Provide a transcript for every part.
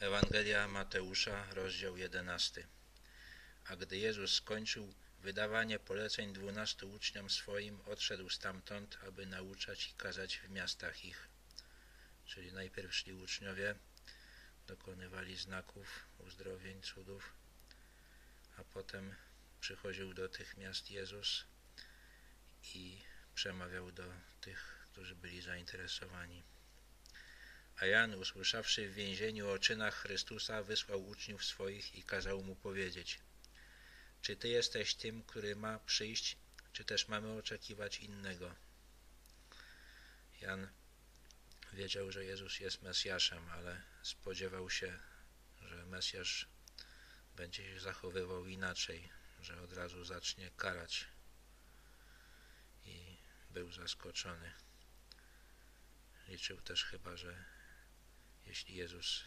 Ewangelia Mateusza, rozdział 11. A gdy Jezus skończył wydawanie poleceń dwunastu uczniom swoim, odszedł stamtąd, aby nauczać i kazać w miastach ich. Czyli najpierw szli uczniowie, dokonywali znaków, uzdrowień, cudów, a potem przychodził do tych miast Jezus i przemawiał do tych, którzy byli zainteresowani. A Jan, usłyszawszy w więzieniu o czynach Chrystusa, wysłał uczniów swoich i kazał mu powiedzieć Czy Ty jesteś tym, który ma przyjść, czy też mamy oczekiwać innego? Jan wiedział, że Jezus jest Mesjaszem, ale spodziewał się, że Mesjasz będzie się zachowywał inaczej, że od razu zacznie karać i był zaskoczony. Liczył też chyba, że jeśli Jezus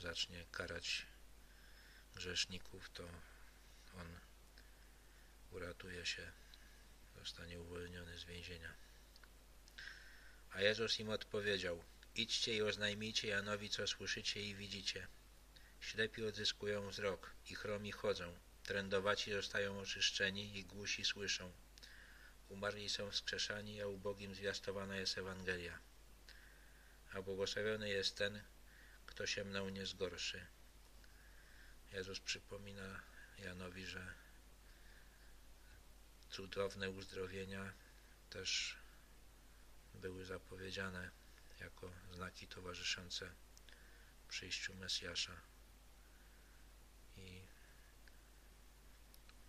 zacznie karać grzeszników, to On uratuje się, zostanie uwolniony z więzienia. A Jezus im odpowiedział, idźcie i oznajmijcie Janowi, co słyszycie i widzicie. Ślepi odzyskują wzrok i chromi chodzą, trędowaci zostają oczyszczeni i głusi słyszą. Umarli są wskrzeszani, a ubogim zwiastowana jest Ewangelia a błogosławiony jest ten, kto się mną nie zgorszy. Jezus przypomina Janowi, że cudowne uzdrowienia też były zapowiedziane jako znaki towarzyszące przyjściu Mesjasza i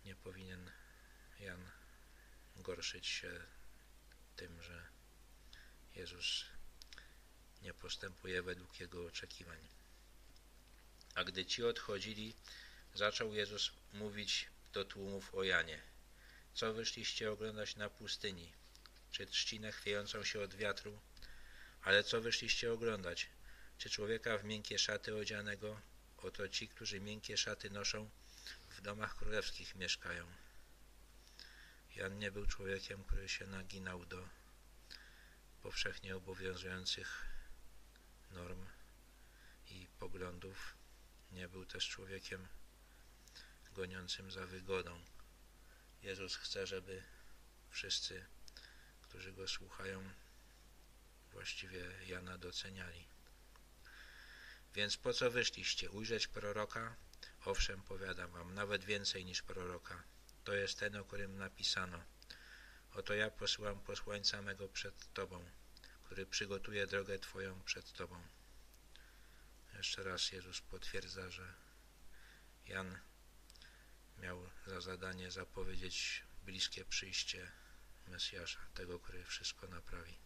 nie powinien Jan gorszyć się tym, że Jezus nie postępuje według jego oczekiwań. A gdy ci odchodzili, zaczął Jezus mówić do tłumów o Janie. Co wyszliście oglądać na pustyni? Czy trzcinę chwiejącą się od wiatru? Ale co wyszliście oglądać? Czy człowieka w miękkie szaty odzianego? Oto ci, którzy miękkie szaty noszą, w domach królewskich mieszkają. Jan nie był człowiekiem, który się naginał do powszechnie obowiązujących norm i poglądów. Nie był też człowiekiem goniącym za wygodą. Jezus chce, żeby wszyscy, którzy Go słuchają, właściwie Jana doceniali. Więc po co wyszliście? Ujrzeć proroka? Owszem, powiadam wam, nawet więcej niż proroka. To jest ten, o którym napisano. Oto ja posyłam posłańca mego przed Tobą który przygotuje drogę Twoją przed Tobą. Jeszcze raz Jezus potwierdza, że Jan miał za zadanie zapowiedzieć bliskie przyjście Mesjasza, tego, który wszystko naprawi.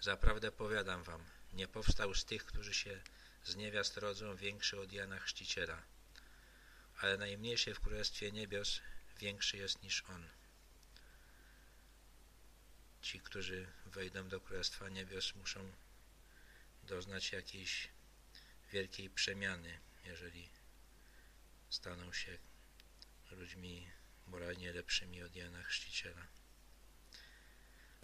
Zaprawdę powiadam wam, nie powstał z tych, którzy się z niewiast rodzą, większy od Jana Chrzciciela, ale najmniejszy w Królestwie Niebios większy jest niż on ci, którzy wejdą do Królestwa Niebios, muszą doznać jakiejś wielkiej przemiany, jeżeli staną się ludźmi moralnie lepszymi od Jana Chrzciciela.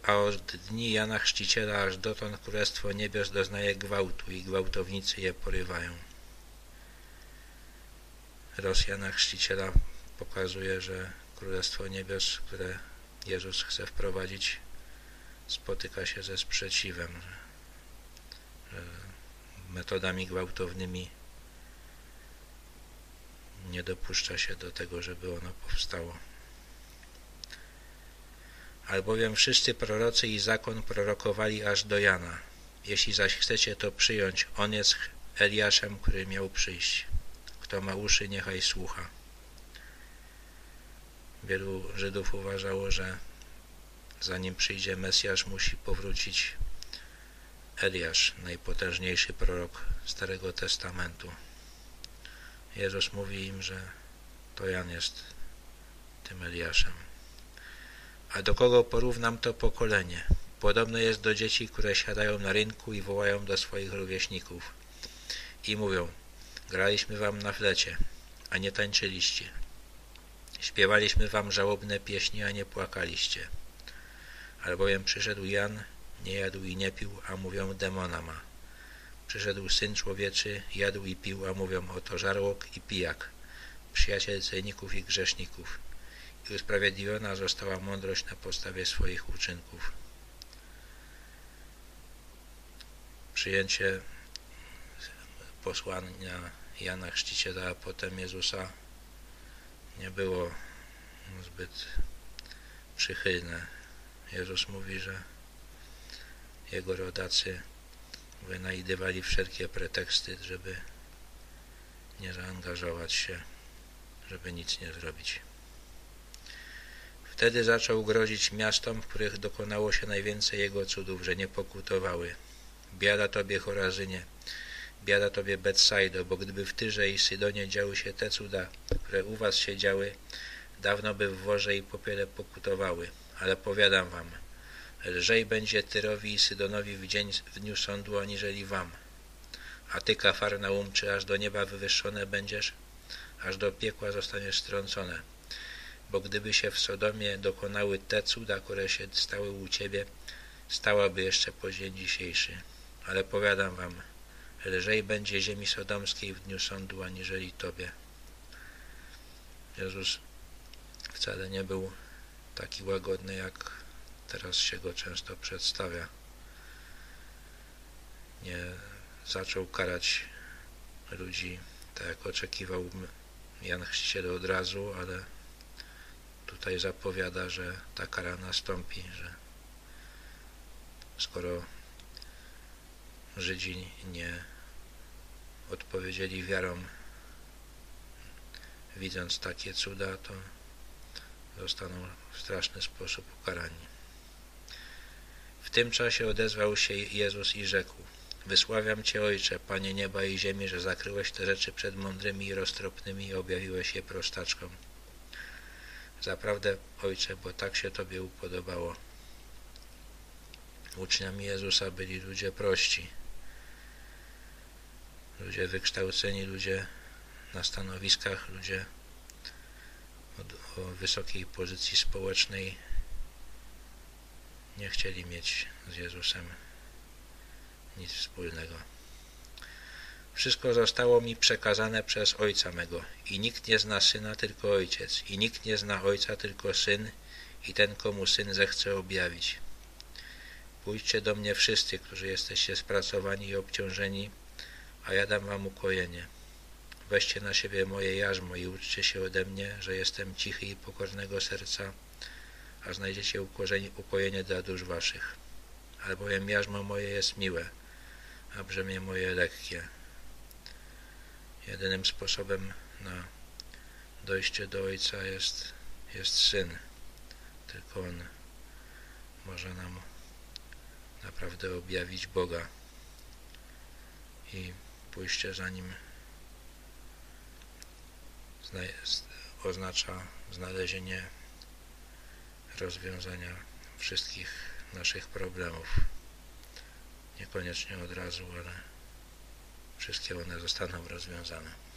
A od dni Jana Chrzciciela aż dotąd Królestwo Niebios doznaje gwałtu i gwałtownicy je porywają. Los Jana Chrzciciela pokazuje, że Królestwo Niebios, które Jezus chce wprowadzić, spotyka się ze sprzeciwem, że metodami gwałtownymi nie dopuszcza się do tego, żeby ono powstało. Albowiem wszyscy prorocy i zakon prorokowali aż do Jana. Jeśli zaś chcecie to przyjąć, on jest Eliaszem, który miał przyjść. Kto ma uszy, niechaj słucha. Wielu Żydów uważało, że zanim przyjdzie Mesjasz, musi powrócić Eliasz, najpotężniejszy prorok Starego Testamentu. Jezus mówi im, że to Jan jest tym Eliaszem. A do kogo porównam to pokolenie? Podobne jest do dzieci, które siadają na rynku i wołają do swoich rówieśników i mówią graliśmy wam na flecie, a nie tańczyliście. Śpiewaliśmy wam żałobne pieśni, a nie płakaliście albowiem przyszedł Jan, nie jadł i nie pił, a mówią demona ma. przyszedł Syn Człowieczy, jadł i pił, a mówią oto żarłok i pijak, przyjaciel celników i grzeszników. I usprawiedliwiona została mądrość na podstawie swoich uczynków. Przyjęcie posłania Jana Chrzciciela, a potem Jezusa nie było zbyt przychylne. Jezus mówi, że jego rodacy wynajdywali wszelkie preteksty, żeby nie zaangażować się, żeby nic nie zrobić. Wtedy zaczął grozić miastom, w których dokonało się najwięcej jego cudów, że nie pokutowały. Biada tobie Chorazynie, biada tobie Betsaido, bo gdyby w Tyrze i Sydonie działy się te cuda, które u was się działy, dawno by w worze i popiele pokutowały. Ale powiadam wam, lżej będzie Tyrowi i Sydonowi w, dzień, w dniu sądu, aniżeli wam. A ty, Kafarnaum, czy aż do nieba wywyższone będziesz? Aż do piekła zostaniesz strącone. Bo gdyby się w Sodomie dokonały te cuda, które się stały u ciebie, stałaby jeszcze po dzień dzisiejszy. Ale powiadam wam, lżej będzie ziemi sodomskiej w dniu sądu, aniżeli tobie. Jezus wcale nie był taki łagodny, jak teraz się go często przedstawia. Nie zaczął karać ludzi tak, jak oczekiwał Jan Chrzciciel od razu, ale tutaj zapowiada, że ta kara nastąpi, że skoro Żydzi nie odpowiedzieli wiarą, widząc takie cuda, to zostaną w straszny sposób ukarani. W tym czasie odezwał się Jezus i rzekł Wysławiam Cię, Ojcze, Panie nieba i ziemi, że zakryłeś te rzeczy przed mądrymi i roztropnymi i objawiłeś je prostaczkom. Zaprawdę, Ojcze, bo tak się Tobie upodobało. Uczniami Jezusa byli ludzie prości, ludzie wykształceni, ludzie na stanowiskach, ludzie o wysokiej pozycji społecznej nie chcieli mieć z Jezusem nic wspólnego. Wszystko zostało mi przekazane przez Ojca mego i nikt nie zna Syna, tylko Ojciec i nikt nie zna Ojca, tylko Syn i ten, komu Syn zechce objawić. Pójdźcie do mnie wszyscy, którzy jesteście spracowani i obciążeni, a ja dam wam ukojenie. Weźcie na siebie moje jarzmo i uczcie się ode mnie, że jestem cichy i pokornego serca, a znajdziecie ukojenie dla dusz waszych. Albowiem jarzmo moje jest miłe, a brzemię moje lekkie. Jedynym sposobem na dojście do Ojca jest, jest Syn. Tylko On może nam naprawdę objawić Boga i pójście za Nim oznacza znalezienie rozwiązania wszystkich naszych problemów. Niekoniecznie od razu, ale wszystkie one zostaną rozwiązane.